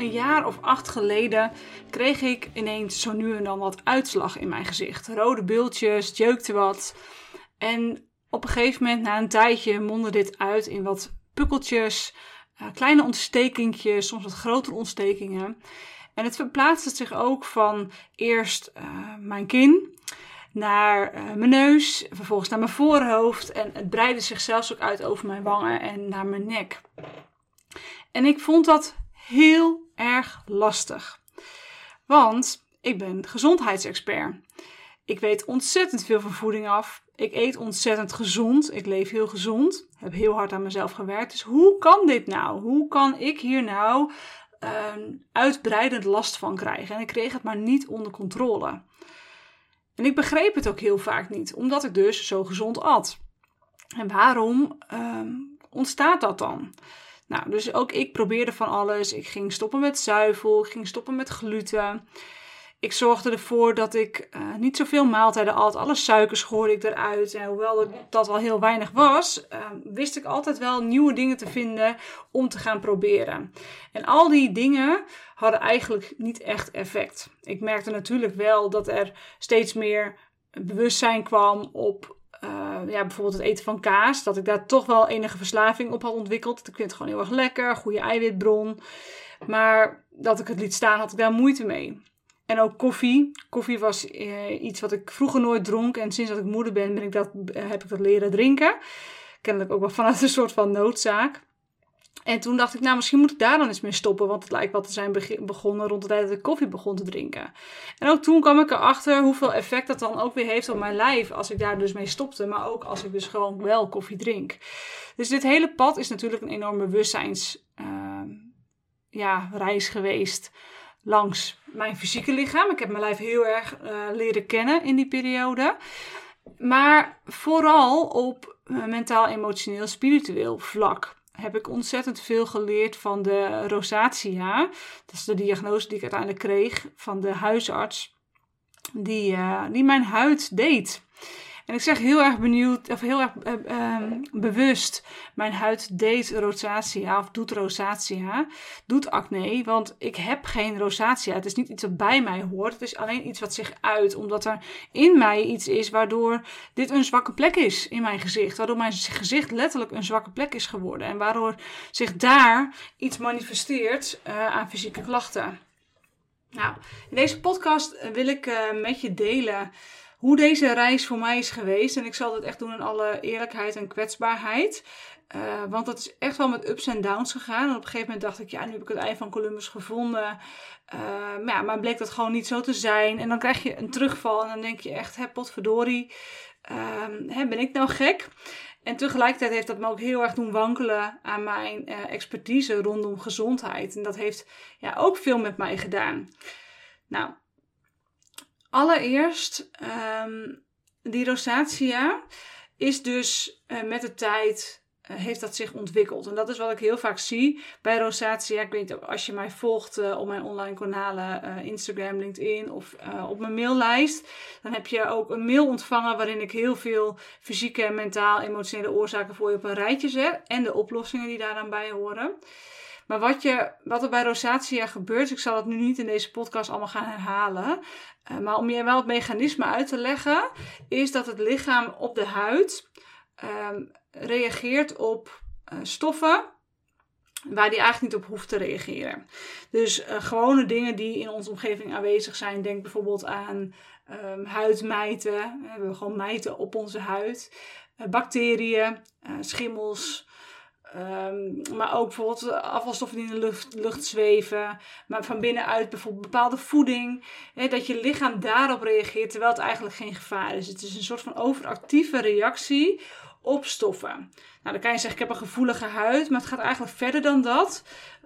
een jaar of acht geleden kreeg ik ineens zo nu en dan wat uitslag in mijn gezicht. Rode bultjes, jeukte wat. En op een gegeven moment, na een tijdje, mondde dit uit in wat pukkeltjes, uh, kleine ontstekingjes, soms wat grotere ontstekingen. En het verplaatste zich ook van eerst uh, mijn kin naar uh, mijn neus, vervolgens naar mijn voorhoofd. En het breidde zich zelfs ook uit over mijn wangen en naar mijn nek. En ik vond dat heel erg lastig. Want ik ben gezondheidsexpert. Ik weet ontzettend veel van voeding af. Ik eet ontzettend gezond. Ik leef heel gezond. Heb heel hard aan mezelf gewerkt. Dus hoe kan dit nou? Hoe kan ik hier nou uh, uitbreidend last van krijgen? En ik kreeg het maar niet onder controle. En ik begreep het ook heel vaak niet, omdat ik dus zo gezond at. En waarom uh, ontstaat dat dan? Nou, dus ook ik probeerde van alles. Ik ging stoppen met zuivel, ik ging stoppen met gluten. Ik zorgde ervoor dat ik uh, niet zoveel maaltijden at. Alle suikers gooide ik eruit. En hoewel dat al heel weinig was, uh, wist ik altijd wel nieuwe dingen te vinden om te gaan proberen. En al die dingen hadden eigenlijk niet echt effect. Ik merkte natuurlijk wel dat er steeds meer bewustzijn kwam op uh, ja, bijvoorbeeld het eten van kaas. Dat ik daar toch wel enige verslaving op had ontwikkeld. Ik vind het gewoon heel erg lekker, goede eiwitbron. Maar dat ik het liet staan, had ik daar moeite mee. En ook koffie. Koffie was uh, iets wat ik vroeger nooit dronk. En sinds dat ik moeder ben, ben ik dat, heb ik dat leren drinken. Kennelijk ook wel vanuit een soort van noodzaak. En toen dacht ik, nou, misschien moet ik daar dan eens mee stoppen. Want het lijkt wel te zijn begonnen rond de tijd dat ik koffie begon te drinken. En ook toen kwam ik erachter hoeveel effect dat dan ook weer heeft op mijn lijf. Als ik daar dus mee stopte. Maar ook als ik dus gewoon wel koffie drink. Dus dit hele pad is natuurlijk een enorme bewustzijns uh, ja, geweest. Langs mijn fysieke lichaam. Ik heb mijn lijf heel erg uh, leren kennen in die periode. Maar vooral op uh, mentaal, emotioneel, spiritueel vlak heb ik ontzettend veel geleerd van de rosacea. Dat is de diagnose die ik uiteindelijk kreeg van de huisarts die, uh, die mijn huid deed. En ik zeg heel erg benieuwd, of heel erg uh, uh, bewust, mijn huid deed rosacea, of doet rosacea, doet acne, want ik heb geen rosacea. Het is niet iets wat bij mij hoort, het is alleen iets wat zich uit, omdat er in mij iets is waardoor dit een zwakke plek is in mijn gezicht. Waardoor mijn gezicht letterlijk een zwakke plek is geworden. En waardoor zich daar iets manifesteert uh, aan fysieke klachten. Nou, in deze podcast wil ik met je delen hoe deze reis voor mij is geweest. En ik zal dit echt doen in alle eerlijkheid en kwetsbaarheid. Uh, want het is echt wel met ups en downs gegaan. En op een gegeven moment dacht ik, ja, nu heb ik het ei van Columbus gevonden. Uh, maar ja, maar bleek dat gewoon niet zo te zijn. En dan krijg je een terugval en dan denk je echt, hè, potverdorie, uh, hè, ben ik nou gek? En tegelijkertijd heeft dat me ook heel erg doen wankelen aan mijn uh, expertise rondom gezondheid. En dat heeft ja, ook veel met mij gedaan. Nou, Allereerst, um, die rosacea is dus uh, met de tijd uh, heeft dat zich ontwikkeld. En dat is wat ik heel vaak zie bij rosacea. Ik weet als je mij volgt uh, op mijn online kanalen, Instagram, LinkedIn of op mijn maillijst, dan heb je ook een mail ontvangen waarin ik heel veel fysieke, mentaal, emotionele oorzaken voor je op een rijtje zet en de oplossingen die daaraan bij horen. Maar wat, je, wat er bij rosacea gebeurt, ik zal het nu niet in deze podcast allemaal gaan herhalen. Uh, maar om je wel het mechanisme uit te leggen, is dat het lichaam op de huid uh, reageert op uh, stoffen waar die eigenlijk niet op hoeft te reageren. Dus uh, gewone dingen die in onze omgeving aanwezig zijn, denk bijvoorbeeld aan um, huidmijten. We hebben gewoon mijten op onze huid. bacteriën, schimmels, Um, maar ook bijvoorbeeld afvalstoffen die in de lucht, lucht, zweven. Maar van binnenuit bijvoorbeeld bepaalde voeding. Hè, dat je lichaam daarop reageert terwijl het eigenlijk geen gevaar is. Het is een soort van overactieve reactie op stoffen. Nou, dan kan je zeggen, ik heb een gevoelige huid. Maar het gaat eigenlijk verder dan dat.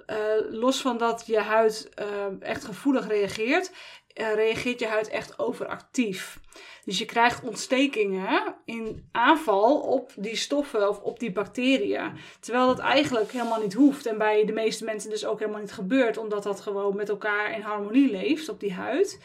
Uh, los van dat je huid uh, echt gevoelig reageert, reageert je huid echt overactief. Dus je krijgt ontstekingen in aanval op die stoffen of op die bacteriën. Terwijl dat eigenlijk helemaal niet hoeft. En bij de meeste mensen dus ook helemaal niet gebeurt, omdat dat gewoon met elkaar in harmonie leeft op die huid.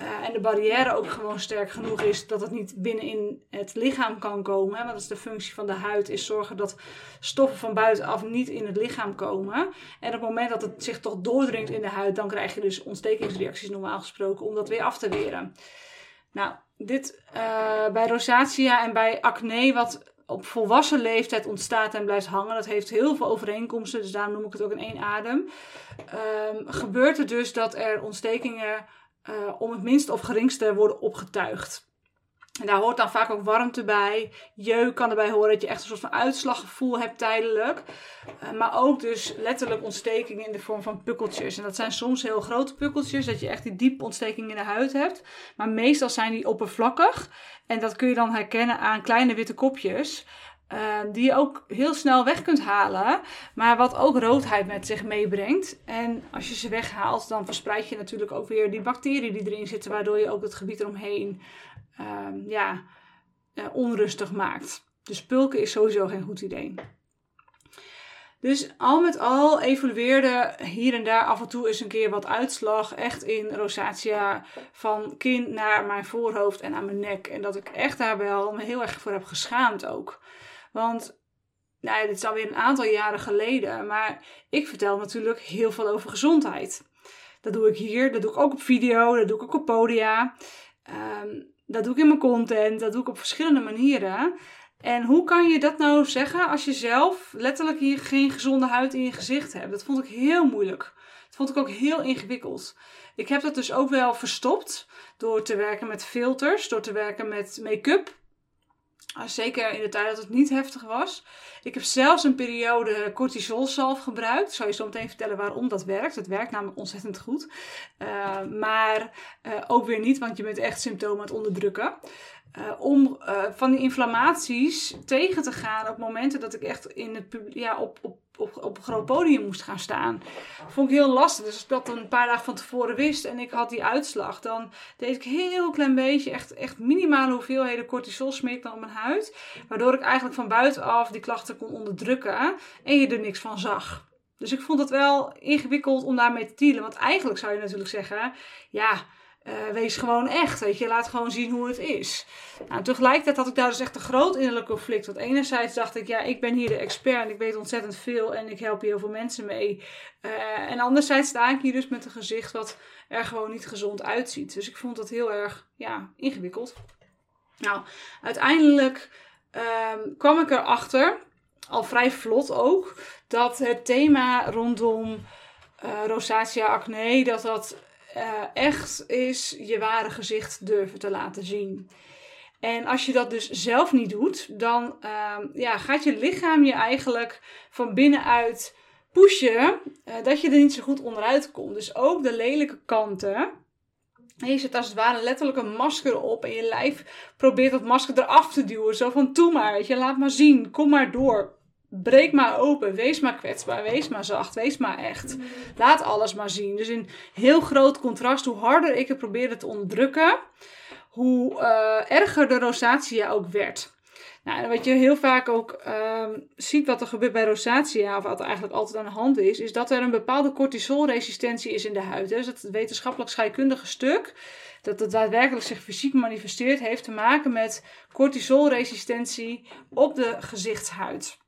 Uh, en de barrière ook gewoon sterk genoeg is dat het niet binnenin het lichaam kan komen. Hè? Want dat is de functie van de huid, is zorgen dat stoffen van buitenaf niet in het lichaam komen. En op het moment dat het zich toch doordringt in de huid, dan krijg je dus ontstekingsreacties normaal gesproken om dat weer af te weren. Nou, dit uh, bij rosacea en bij acne, wat op volwassen leeftijd ontstaat en blijft hangen. Dat heeft heel veel overeenkomsten, dus daarom noem ik het ook in één adem. Um, gebeurt er dus dat er ontstekingen uh, om het minste of geringste worden opgetuigd. En daar hoort dan vaak ook warmte bij. Jeuk kan erbij horen dat je echt een soort van uitslaggevoel hebt tijdelijk. Uh, maar ook dus letterlijk ontstekingen in de vorm van pukkeltjes. En dat zijn soms heel grote pukkeltjes, dat je echt die diepe ontsteking in de huid hebt. Maar meestal zijn die oppervlakkig. En dat kun je dan herkennen aan kleine witte kopjes. Uh, die je ook heel snel weg kunt halen, maar wat ook roodheid met zich meebrengt. En als je ze weghaalt, dan verspreid je natuurlijk ook weer die bacteriën die erin zitten, waardoor je ook het gebied eromheen uh, ja, uh, onrustig maakt. Dus pulken is sowieso geen goed idee. Dus al met al evolueerde hier en daar af en toe eens een keer wat uitslag. Echt in rosacea van kin naar mijn voorhoofd en aan mijn nek. En dat ik echt daar wel me heel erg voor heb geschaamd ook. Want nou ja, dit is alweer een aantal jaren geleden. Maar ik vertel natuurlijk heel veel over gezondheid. Dat doe ik hier, dat doe ik ook op video, dat doe ik ook op podia. Um, dat doe ik in mijn content, dat doe ik op verschillende manieren. En hoe kan je dat nou zeggen als je zelf letterlijk hier geen gezonde huid in je gezicht hebt? Dat vond ik heel moeilijk. Dat vond ik ook heel ingewikkeld. Ik heb dat dus ook wel verstopt door te werken met filters, door te werken met make-up. Ah, zeker in de tijd dat het niet heftig was. Ik heb zelfs een periode cortisolzalf gebruikt. Ik zal je zo meteen vertellen waarom dat werkt. Het werkt namelijk ontzettend goed. Uh, maar uh, ook weer niet, want je bent echt symptomen aan het onderdrukken. Uh, om uh, van die inflammaties tegen te gaan op momenten dat ik echt in het ja, op, op, op, op een groot podium moest gaan staan. Vond ik heel lastig. Dus als ik dat een paar dagen van tevoren wist en ik had die uitslag, dan deed ik heel klein beetje, echt, echt minimale hoeveelheden cortisol smeek dan op mijn huid. Waardoor ik eigenlijk van buitenaf die klachten kon onderdrukken en je er niks van zag. Dus ik vond het wel ingewikkeld om daarmee te dealen. Want eigenlijk zou je natuurlijk zeggen, ja uh, wees gewoon echt, weet je. Laat gewoon zien hoe het is. Nou, tegelijkertijd had ik daar dus echt een groot innerlijk conflict. Want enerzijds dacht ik, ja, ik ben hier de expert en ik weet ontzettend veel en ik help hier heel veel mensen mee. Uh, en anderzijds sta ik hier dus met een gezicht wat er gewoon niet gezond uitziet. Dus ik vond dat heel erg, ja, ingewikkeld. Nou, uiteindelijk um, kwam ik erachter, al vrij vlot ook, dat het thema rondom uh, rosacea acne, dat dat uh, echt is je ware gezicht durven te laten zien. En als je dat dus zelf niet doet, dan uh, ja, gaat je lichaam je eigenlijk van binnenuit pushen uh, dat je er niet zo goed onderuit komt. Dus ook de lelijke kanten. je zet als het ware letterlijk een masker op en je lijf probeert dat masker eraf te duwen. Zo van, toe maar, je, laat maar zien, kom maar door. Breek maar open, wees maar kwetsbaar, wees maar zacht, wees maar echt. Laat alles maar zien. Dus in heel groot contrast, hoe harder ik het probeerde te onderdrukken, hoe uh, erger de rosatia ook werd. Nou, wat je heel vaak ook uh, ziet wat er gebeurt bij rosatia, of wat eigenlijk altijd aan de hand is, is dat er een bepaalde cortisolresistentie is in de huid. Dus het wetenschappelijk scheikundige stuk, dat het daadwerkelijk zich fysiek manifesteert, heeft te maken met cortisolresistentie op de gezichtshuid.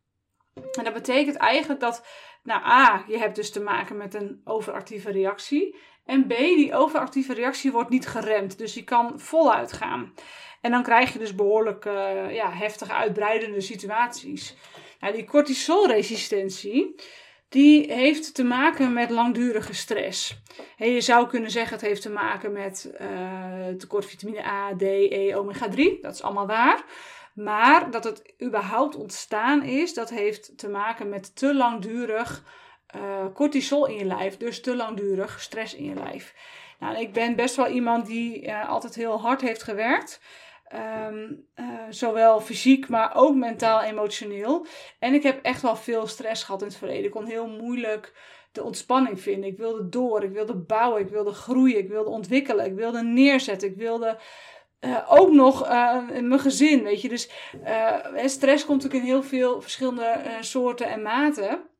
En dat betekent eigenlijk dat, nou A, je hebt dus te maken met een overactieve reactie. En B, die overactieve reactie wordt niet geremd. Dus die kan voluit gaan. En dan krijg je dus behoorlijk uh, ja, heftige uitbreidende situaties. Nou, die cortisolresistentie, die heeft te maken met langdurige stress. Je zou kunnen zeggen het heeft te maken met uh, tekort vitamine A, D, E, omega 3. Dat is allemaal waar. Maar dat het überhaupt ontstaan is, dat heeft te maken met te langdurig uh, cortisol in je lijf. Dus te langdurig stress in je lijf. Nou, ik ben best wel iemand die uh, altijd heel hard heeft gewerkt. Um, uh, zowel fysiek, maar ook mentaal, emotioneel. En ik heb echt wel veel stress gehad in het verleden. Ik kon heel moeilijk de ontspanning vinden. Ik wilde door, ik wilde bouwen, ik wilde groeien, ik wilde ontwikkelen, ik wilde neerzetten, ik wilde uh, ook nog uh, mijn gezin, weet je. Dus uh, stress komt natuurlijk in heel veel verschillende soorten en maten.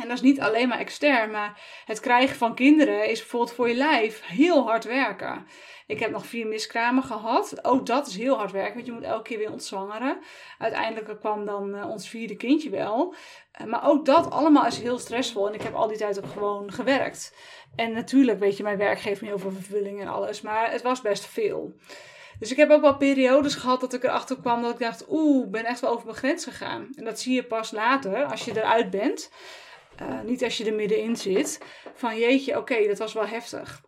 En dat is niet alleen maar extern, maar het krijgen van kinderen is bijvoorbeeld voor je lijf heel hard werken. Ik heb nog vier miskramen gehad. Ook dat is heel hard werken, want je moet elke keer weer ontzwangeren. Uiteindelijk kwam dan ons vierde kindje wel. Maar ook dat allemaal is heel stressvol. En ik heb al die tijd ook gewoon gewerkt. En natuurlijk, weet je, mijn werk geeft me heel veel vervulling en alles. Maar het was best veel. Dus ik heb ook wel periodes gehad dat ik erachter kwam dat ik dacht, oeh, ik ben echt wel over mijn grens gegaan. En dat zie je pas later, als je eruit bent. Uh, niet als je er middenin zit. Van jeetje, oké, dat was wel heftig.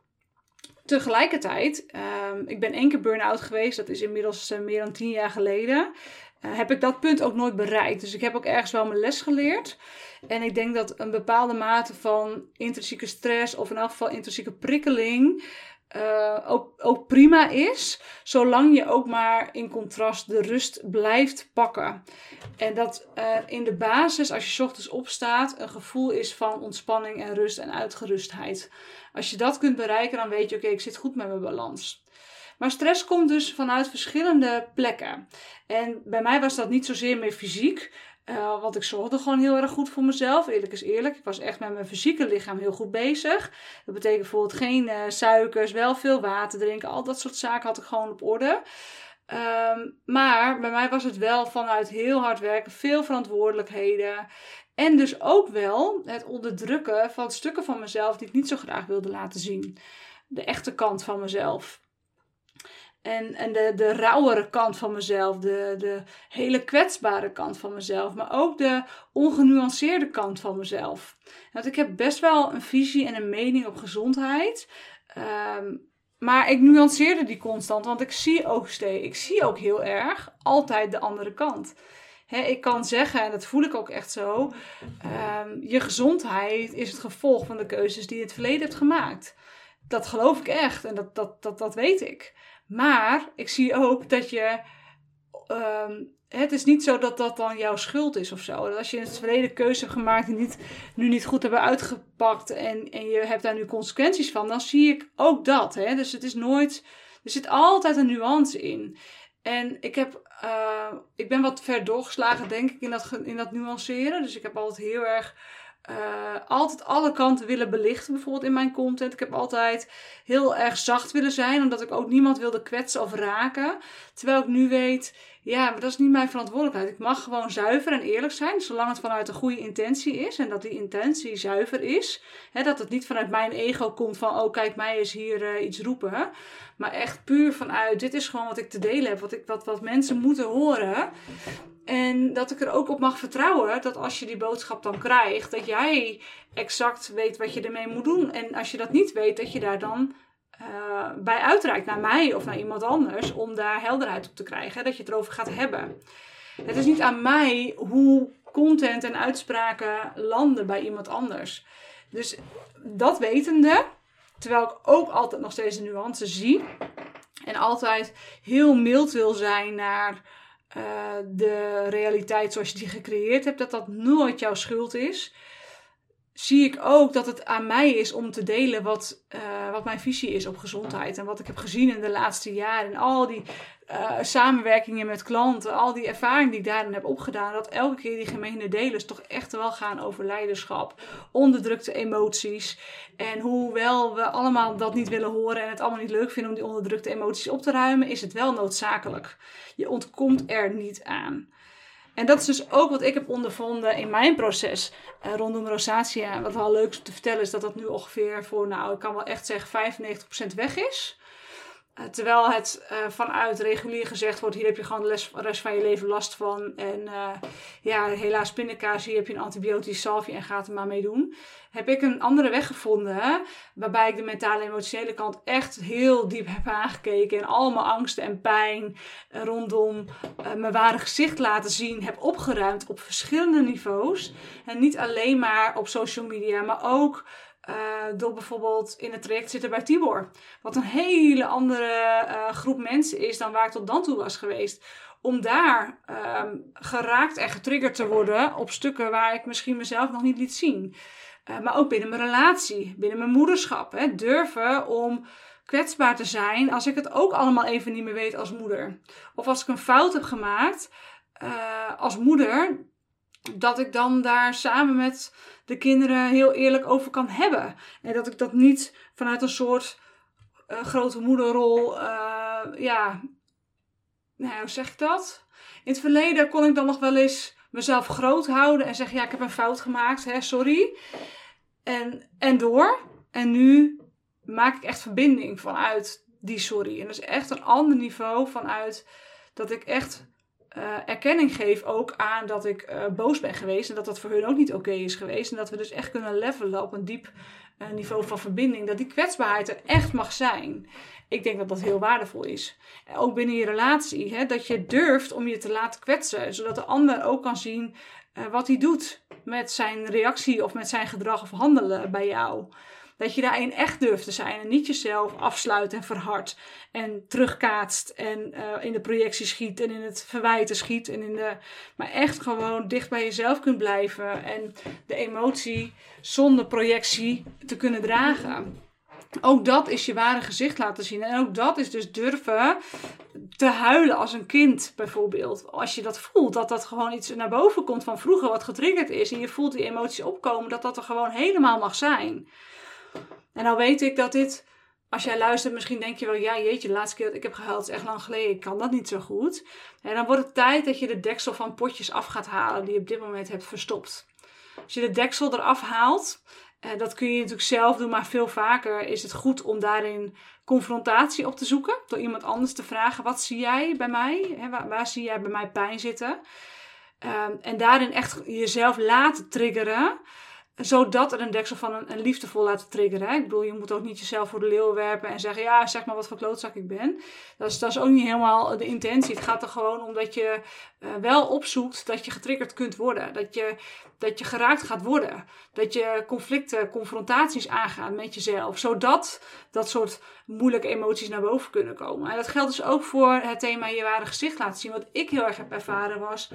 Tegelijkertijd, uh, ik ben één keer burn-out geweest. Dat is inmiddels uh, meer dan tien jaar geleden. Uh, heb ik dat punt ook nooit bereikt. Dus ik heb ook ergens wel mijn les geleerd. En ik denk dat een bepaalde mate van intrinsieke stress, of in elk geval intrinsieke prikkeling, uh, ook, ook prima is, zolang je ook maar in contrast de rust blijft pakken. En dat uh, in de basis, als je ochtends opstaat, een gevoel is van ontspanning en rust en uitgerustheid. Als je dat kunt bereiken, dan weet je, oké, ik zit goed met mijn balans. Maar stress komt dus vanuit verschillende plekken. En bij mij was dat niet zozeer meer fysiek. Uh, want ik zorgde gewoon heel erg goed voor mezelf. Eerlijk is eerlijk. Ik was echt met mijn fysieke lichaam heel goed bezig. Dat betekent bijvoorbeeld geen uh, suikers, wel veel water drinken. Al dat soort zaken had ik gewoon op orde. Um, maar bij mij was het wel vanuit heel hard werken, veel verantwoordelijkheden. En dus ook wel het onderdrukken van stukken van mezelf die ik niet zo graag wilde laten zien. De echte kant van mezelf. En, en de, de rauwere kant van mezelf, de, de hele kwetsbare kant van mezelf, maar ook de ongenuanceerde kant van mezelf. Want ik heb best wel een visie en een mening op gezondheid. Um, maar ik nuanceerde die constant, want ik zie ook steeds, ik zie ook heel erg altijd de andere kant. He, ik kan zeggen, en dat voel ik ook echt zo, um, je gezondheid is het gevolg van de keuzes die je in het verleden hebt gemaakt. Dat geloof ik echt en dat, dat, dat, dat weet ik. Maar ik zie ook dat je. Um, het is niet zo dat dat dan jouw schuld is of zo. Dat als je in het verleden keuze hebt gemaakt die niet, nu niet goed hebben uitgepakt en, en je hebt daar nu consequenties van, dan zie ik ook dat. Hè? Dus het is nooit. Er zit altijd een nuance in. En ik, heb, uh, ik ben wat ver doorgeslagen, denk ik, in dat, in dat nuanceren. Dus ik heb altijd heel erg uh, altijd alle kanten willen belichten, bijvoorbeeld in mijn content. Ik heb altijd heel erg zacht willen zijn, omdat ik ook niemand wilde kwetsen of raken. Terwijl ik nu weet, ja, maar dat is niet mijn verantwoordelijkheid. Ik mag gewoon zuiver en eerlijk zijn, zolang het vanuit een goede intentie is en dat die intentie zuiver is. Hè, dat het niet vanuit mijn ego komt van, oh kijk, mij is hier uh, iets roepen. Maar echt puur vanuit, dit is gewoon wat ik te delen heb, wat, ik, wat, wat mensen moeten horen. En dat ik er ook op mag vertrouwen dat als je die boodschap dan krijgt, dat jij exact weet wat je ermee moet doen. En als je dat niet weet, dat je daar dan uh, bij uitreikt naar mij of naar iemand anders om daar helderheid op te krijgen. Dat je het erover gaat hebben. Het is niet aan mij hoe content en uitspraken landen bij iemand anders. Dus dat wetende, terwijl ik ook altijd nog steeds de nuance zie en altijd heel mild wil zijn naar de realiteit zoals je die gecreëerd hebt, dat dat nooit jouw schuld is. Zie ik ook dat het aan mij is om te delen wat, uh, wat mijn visie is op gezondheid. En wat ik heb gezien in de laatste jaren. En al die uh, samenwerkingen met klanten, al die ervaring die ik daarin heb opgedaan, dat elke keer die gemene delers toch echt wel gaan over leiderschap, onderdrukte emoties. En hoewel we allemaal dat niet willen horen en het allemaal niet leuk vinden om die onderdrukte emoties op te ruimen, is het wel noodzakelijk. Je ontkomt er niet aan. En dat is dus ook wat ik heb ondervonden in mijn proces uh, rondom rosacea. Wat wel leuk te vertellen is dat dat nu ongeveer voor, nou ik kan wel echt zeggen, 95% weg is. Uh, terwijl het uh, vanuit regulier gezegd wordt, hier heb je gewoon de rest van je leven last van. En ja, helaas pindakaas, hier heb je een antibiotisch salfje en gaat er maar mee doen. Heb ik een andere weg gevonden, waarbij ik de mentale en emotionele kant echt heel diep heb aangekeken. En al mijn angsten en pijn rondom mijn ware gezicht laten zien heb opgeruimd op verschillende niveaus. En niet alleen maar op social media, maar ook uh, door bijvoorbeeld in het traject zitten bij Tibor. Wat een hele andere uh, groep mensen is dan waar ik tot dan toe was geweest. Om daar um, geraakt en getriggerd te worden op stukken waar ik misschien mezelf nog niet liet zien. Uh, maar ook binnen mijn relatie, binnen mijn moederschap. Hè, durven om kwetsbaar te zijn als ik het ook allemaal even niet meer weet als moeder. Of als ik een fout heb gemaakt als moeder, dat ik dan daar samen met de kinderen heel eerlijk over kan hebben. En dat ik dat niet vanuit een soort uh, grote moederrol, ja, nou, hoe zeg ik dat? In het verleden kon ik dan nog wel eens mezelf groot houden en zeggen: Ja, ik heb een fout gemaakt, hè, sorry. En, en door. En nu maak ik echt verbinding vanuit die sorry. En dat is echt een ander niveau vanuit dat ik echt uh, erkenning geef ook aan dat ik uh, boos ben geweest. En dat dat voor hun ook niet oké is geweest. En dat we dus echt kunnen levelen op een diep niveau van verbinding. Dat die kwetsbaarheid er echt mag zijn. Ik denk dat dat heel waardevol is. ook binnen je relatie. Hè, dat je durft om je te laten kwetsen. Zodat de ander ook kan zien wat hij doet met zijn reactie of met zijn gedrag of handelen bij jou. Dat je daarin echt durft te zijn en niet jezelf afsluit en verhardt en terugkaatst en uh, in de projectie schiet en in het verwijten schiet. En in de, maar echt gewoon dicht bij jezelf kunt blijven en de emotie zonder projectie te kunnen dragen. Ook dat is je ware gezicht laten zien. En ook dat is dus durven te huilen als een kind, bijvoorbeeld. Als je dat voelt, dat dat gewoon iets naar boven komt van vroeger wat getriggerd is. En je voelt die emoties opkomen, dat dat er gewoon helemaal mag zijn. En nou weet ik dat dit, als jij luistert, misschien denk je wel, ja jeetje, de laatste keer dat ik heb gehuild is echt lang geleden, ik kan dat niet zo goed. En dan wordt het tijd dat je de deksel van potjes af gaat halen die je op dit moment hebt verstopt. Als je de deksel eraf haalt, eh, dat kun je natuurlijk zelf doen, maar veel vaker is het goed om daarin confrontatie op te zoeken. Door iemand anders te vragen: wat zie jij bij mij? Waar, waar zie jij bij mij pijn zitten? Ehm, en daarin echt jezelf laten triggeren zodat er een deksel van een, een liefdevol laten triggeren. Ik bedoel, je moet ook niet jezelf voor de leeuw werpen en zeggen: Ja, zeg maar wat voor klootzak ik ben. Dat is, dat is ook niet helemaal de intentie. Het gaat er gewoon om dat je uh, wel opzoekt dat je getriggerd kunt worden. Dat je, dat je geraakt gaat worden. Dat je conflicten, confrontaties aangaat met jezelf. Zodat dat soort moeilijke emoties naar boven kunnen komen. En dat geldt dus ook voor het thema je ware gezicht laten zien. Wat ik heel erg heb ervaren was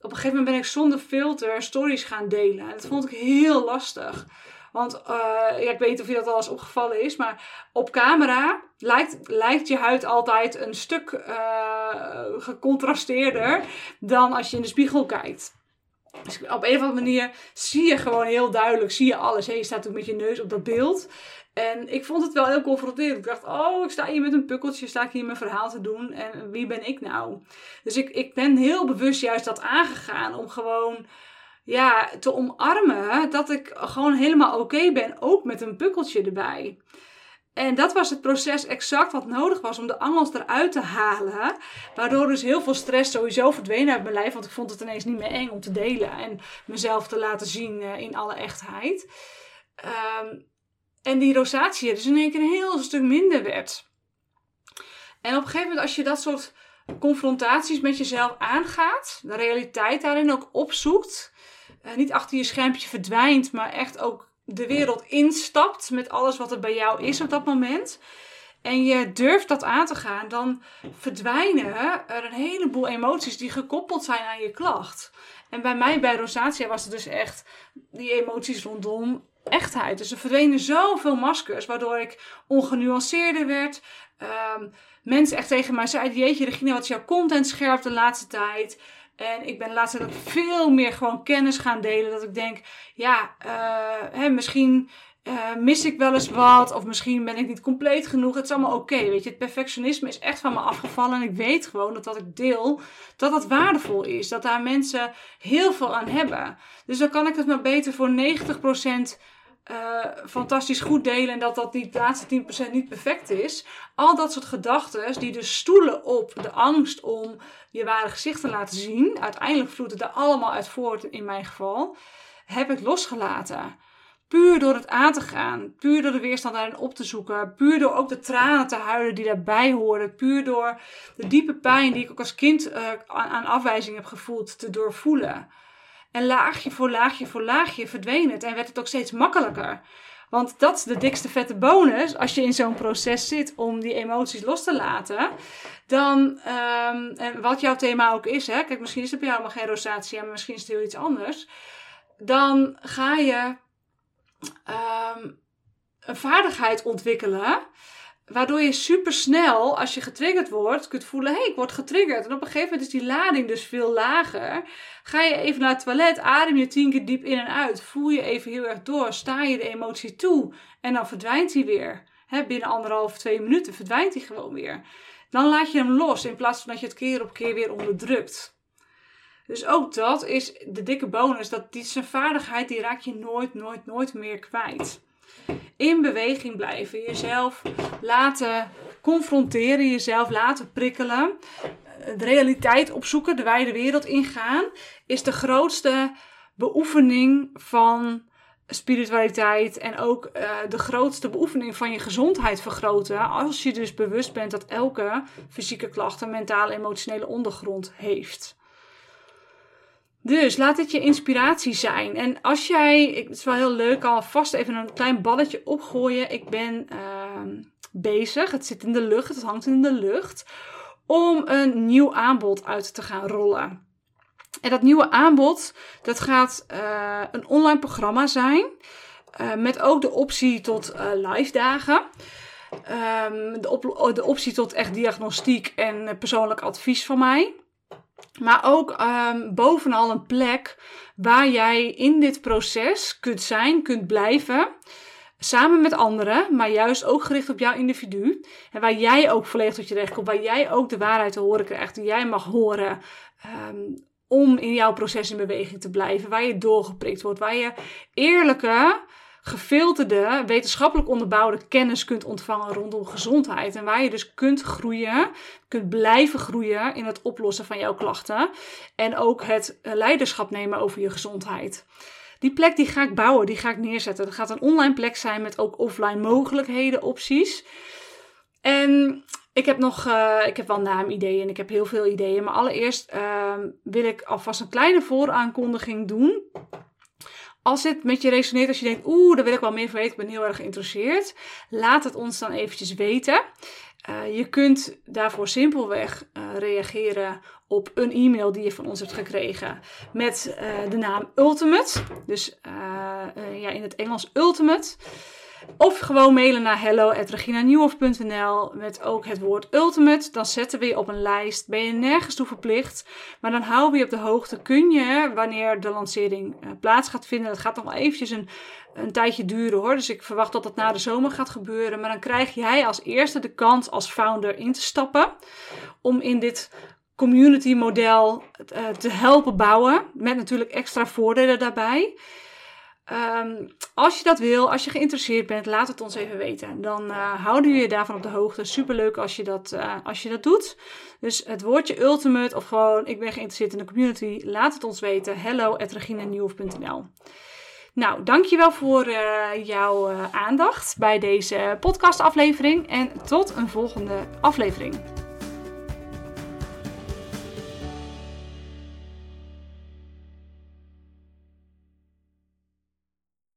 op een gegeven moment ben ik zonder filter stories gaan delen. En dat vond ik heel lastig. Want uh, ja, ik weet niet of je dat al eens opgevallen is, maar op camera lijkt, lijkt je huid altijd een stuk uh, gecontrasteerder dan als je in de spiegel kijkt. Dus op een of andere manier zie je gewoon heel duidelijk, zie je alles. Hey, je staat ook met je neus op dat beeld. En ik vond het wel heel confronterend. Ik dacht, oh, ik sta hier met een pukkeltje, sta ik hier mijn verhaal te doen. En wie ben ik nou? Dus ik, ik ben heel bewust juist dat aangegaan om gewoon ja, te omarmen dat ik gewoon helemaal oké ben, ook met een pukkeltje erbij. En dat was het proces exact wat nodig was om de angels eruit te halen. Waardoor dus heel veel stress sowieso verdween uit mijn lijf. Want ik vond het ineens niet meer eng om te delen en mezelf te laten zien eh, in alle echtheid. Um, en die rosatie dus in één keer een heel stuk minder werd. En op een gegeven moment, als je dat soort confrontaties met jezelf aangaat, de realiteit daarin ook opzoekt, uh, niet achter je schermpje verdwijnt, maar echt ook de wereld instapt met alles wat er bij jou is op dat moment. En je durft dat aan te gaan, dan verdwijnen er een heleboel emoties die gekoppeld zijn aan je klacht. En bij mij, bij rosatia, was het dus echt die emoties rondom echtheid. Dus er verdwenen zoveel maskers, waardoor ik ongenuanceerder werd. Um, mensen echt tegen mij zeiden, jeetje Regina, wat is jouw content scherp de laatste tijd? En ik ben de laatste tijd veel meer gewoon kennis gaan delen. Dat ik denk, ja, uh, hè, misschien uh, mis ik wel eens wat. Of misschien ben ik niet compleet genoeg. Het is allemaal oké. weet je, het perfectionisme is echt van me afgevallen. En ik weet gewoon dat wat ik deel, dat dat waardevol is. Dat daar mensen heel veel aan hebben. Dus dan kan ik het maar beter voor 90% uh, fantastisch goed delen en dat dat die laatste 10% niet perfect is. Al dat soort gedachten die dus stoelen op de angst om je ware gezicht te laten zien. Uiteindelijk vloeit het er allemaal uit voort in mijn geval. Heb ik losgelaten. Puur door het aan te gaan. Puur door de weerstand daarin op te zoeken. Puur door ook de tranen te huilen die daarbij horen. Puur door de diepe pijn die ik ook als kind uh, aan afwijzing heb gevoeld te doorvoelen. En laagje voor laagje voor laagje verdween het en werd het ook steeds makkelijker. Want dat is de dikste vette bonus als je in zo'n proces zit om die emoties los te laten. Dan, um, en wat jouw thema ook is, hè, kijk, misschien is het bij jou helemaal geen rosatie, maar misschien is het heel iets anders. Dan ga je um, een vaardigheid ontwikkelen Waardoor je super snel, als je getriggerd wordt, kunt voelen: hé, hey, ik word getriggerd. En op een gegeven moment is die lading dus veel lager. Ga je even naar het toilet, adem je tien keer diep in en uit. Voel je even heel erg door, sta je de emotie toe en dan verdwijnt die weer. binnen anderhalf, twee minuten verdwijnt hij gewoon weer. Dan laat je hem los in plaats van dat je het keer op keer weer onderdrukt. Dus ook dat is de dikke bonus. Dat die zijn vaardigheid, die raak je nooit, nooit, nooit meer kwijt. In beweging blijven. Jezelf laten confronteren. Jezelf laten prikkelen. De realiteit opzoeken. De wijde wereld ingaan. Is de grootste beoefening van spiritualiteit en ook uh, de grootste beoefening van je gezondheid vergroten. Als je dus bewust bent dat elke fysieke klacht een mentale emotionele ondergrond heeft. Dus laat dit je inspiratie zijn. En als jij, het is wel heel leuk, al vast even een klein balletje opgooien. Ik ben uh, bezig, het zit in de lucht, het hangt in de lucht, om een nieuw aanbod uit te gaan rollen. En dat nieuwe aanbod, dat gaat uh, een online programma zijn. Uh, met ook de optie tot uh, live dagen. Um, de, de, optie tot echt diagnostiek en persoonlijk advies van mij. Maar ook um, bovenal een plek waar jij in dit proces kunt zijn, kunt blijven. Samen met anderen, maar juist ook gericht op jouw individu. En waar jij ook volledig tot je recht komt. Waar jij ook de waarheid te horen krijgt. Die jij mag horen. Um, om in jouw proces in beweging te blijven. Waar je doorgeprikt wordt. Waar je eerlijke, gefilterde, wetenschappelijk onderbouwde kennis kunt ontvangen rondom gezondheid. En waar je dus kunt groeien, kunt blijven groeien in het oplossen van jouw klachten. En ook het leiderschap nemen over je gezondheid. Die plek die ga ik bouwen, die ga ik neerzetten. Dat gaat een online plek zijn met ook offline mogelijkheden, opties. En ik heb nog, uh, ik heb wel naamideeën en ik heb heel veel ideeën. Maar allereerst uh, wil ik alvast een kleine vooraankondiging doen. Als dit met je resoneert, als je denkt, oeh, daar wil ik wel meer van weten, ik ben heel erg geïnteresseerd. Laat het ons dan eventjes weten. Uh, je kunt daarvoor simpelweg uh, reageren op een e-mail die je van ons hebt gekregen met uh, de naam Ultimate. Dus ja, in het Engels Ultimate. Of gewoon mailen naar hello.reginanieuwhof.nl met ook het woord ultimate. Dan zetten we je op een lijst. Ben je nergens toe verplicht. Maar dan we je op de hoogte. Kun je, wanneer de lancering uh, plaats gaat vinden. Dat gaat nog wel eventjes een, een tijdje duren hoor. Dus ik verwacht dat dat na de zomer gaat gebeuren. Maar dan krijg jij als eerste de kans als founder in te stappen. Om in dit community model uh, te helpen bouwen. Met natuurlijk extra voordelen daarbij. Um, als je dat wil, als je geïnteresseerd bent, laat het ons even weten. Dan uh, houden we je daarvan op de hoogte. Superleuk als je, dat, uh, als je dat doet. Dus het woordje ultimate of gewoon ik ben geïnteresseerd in de community, laat het ons weten. Hello at reginenieuwhof.nl Nou, dankjewel voor uh, jouw aandacht bij deze podcastaflevering. En tot een volgende aflevering.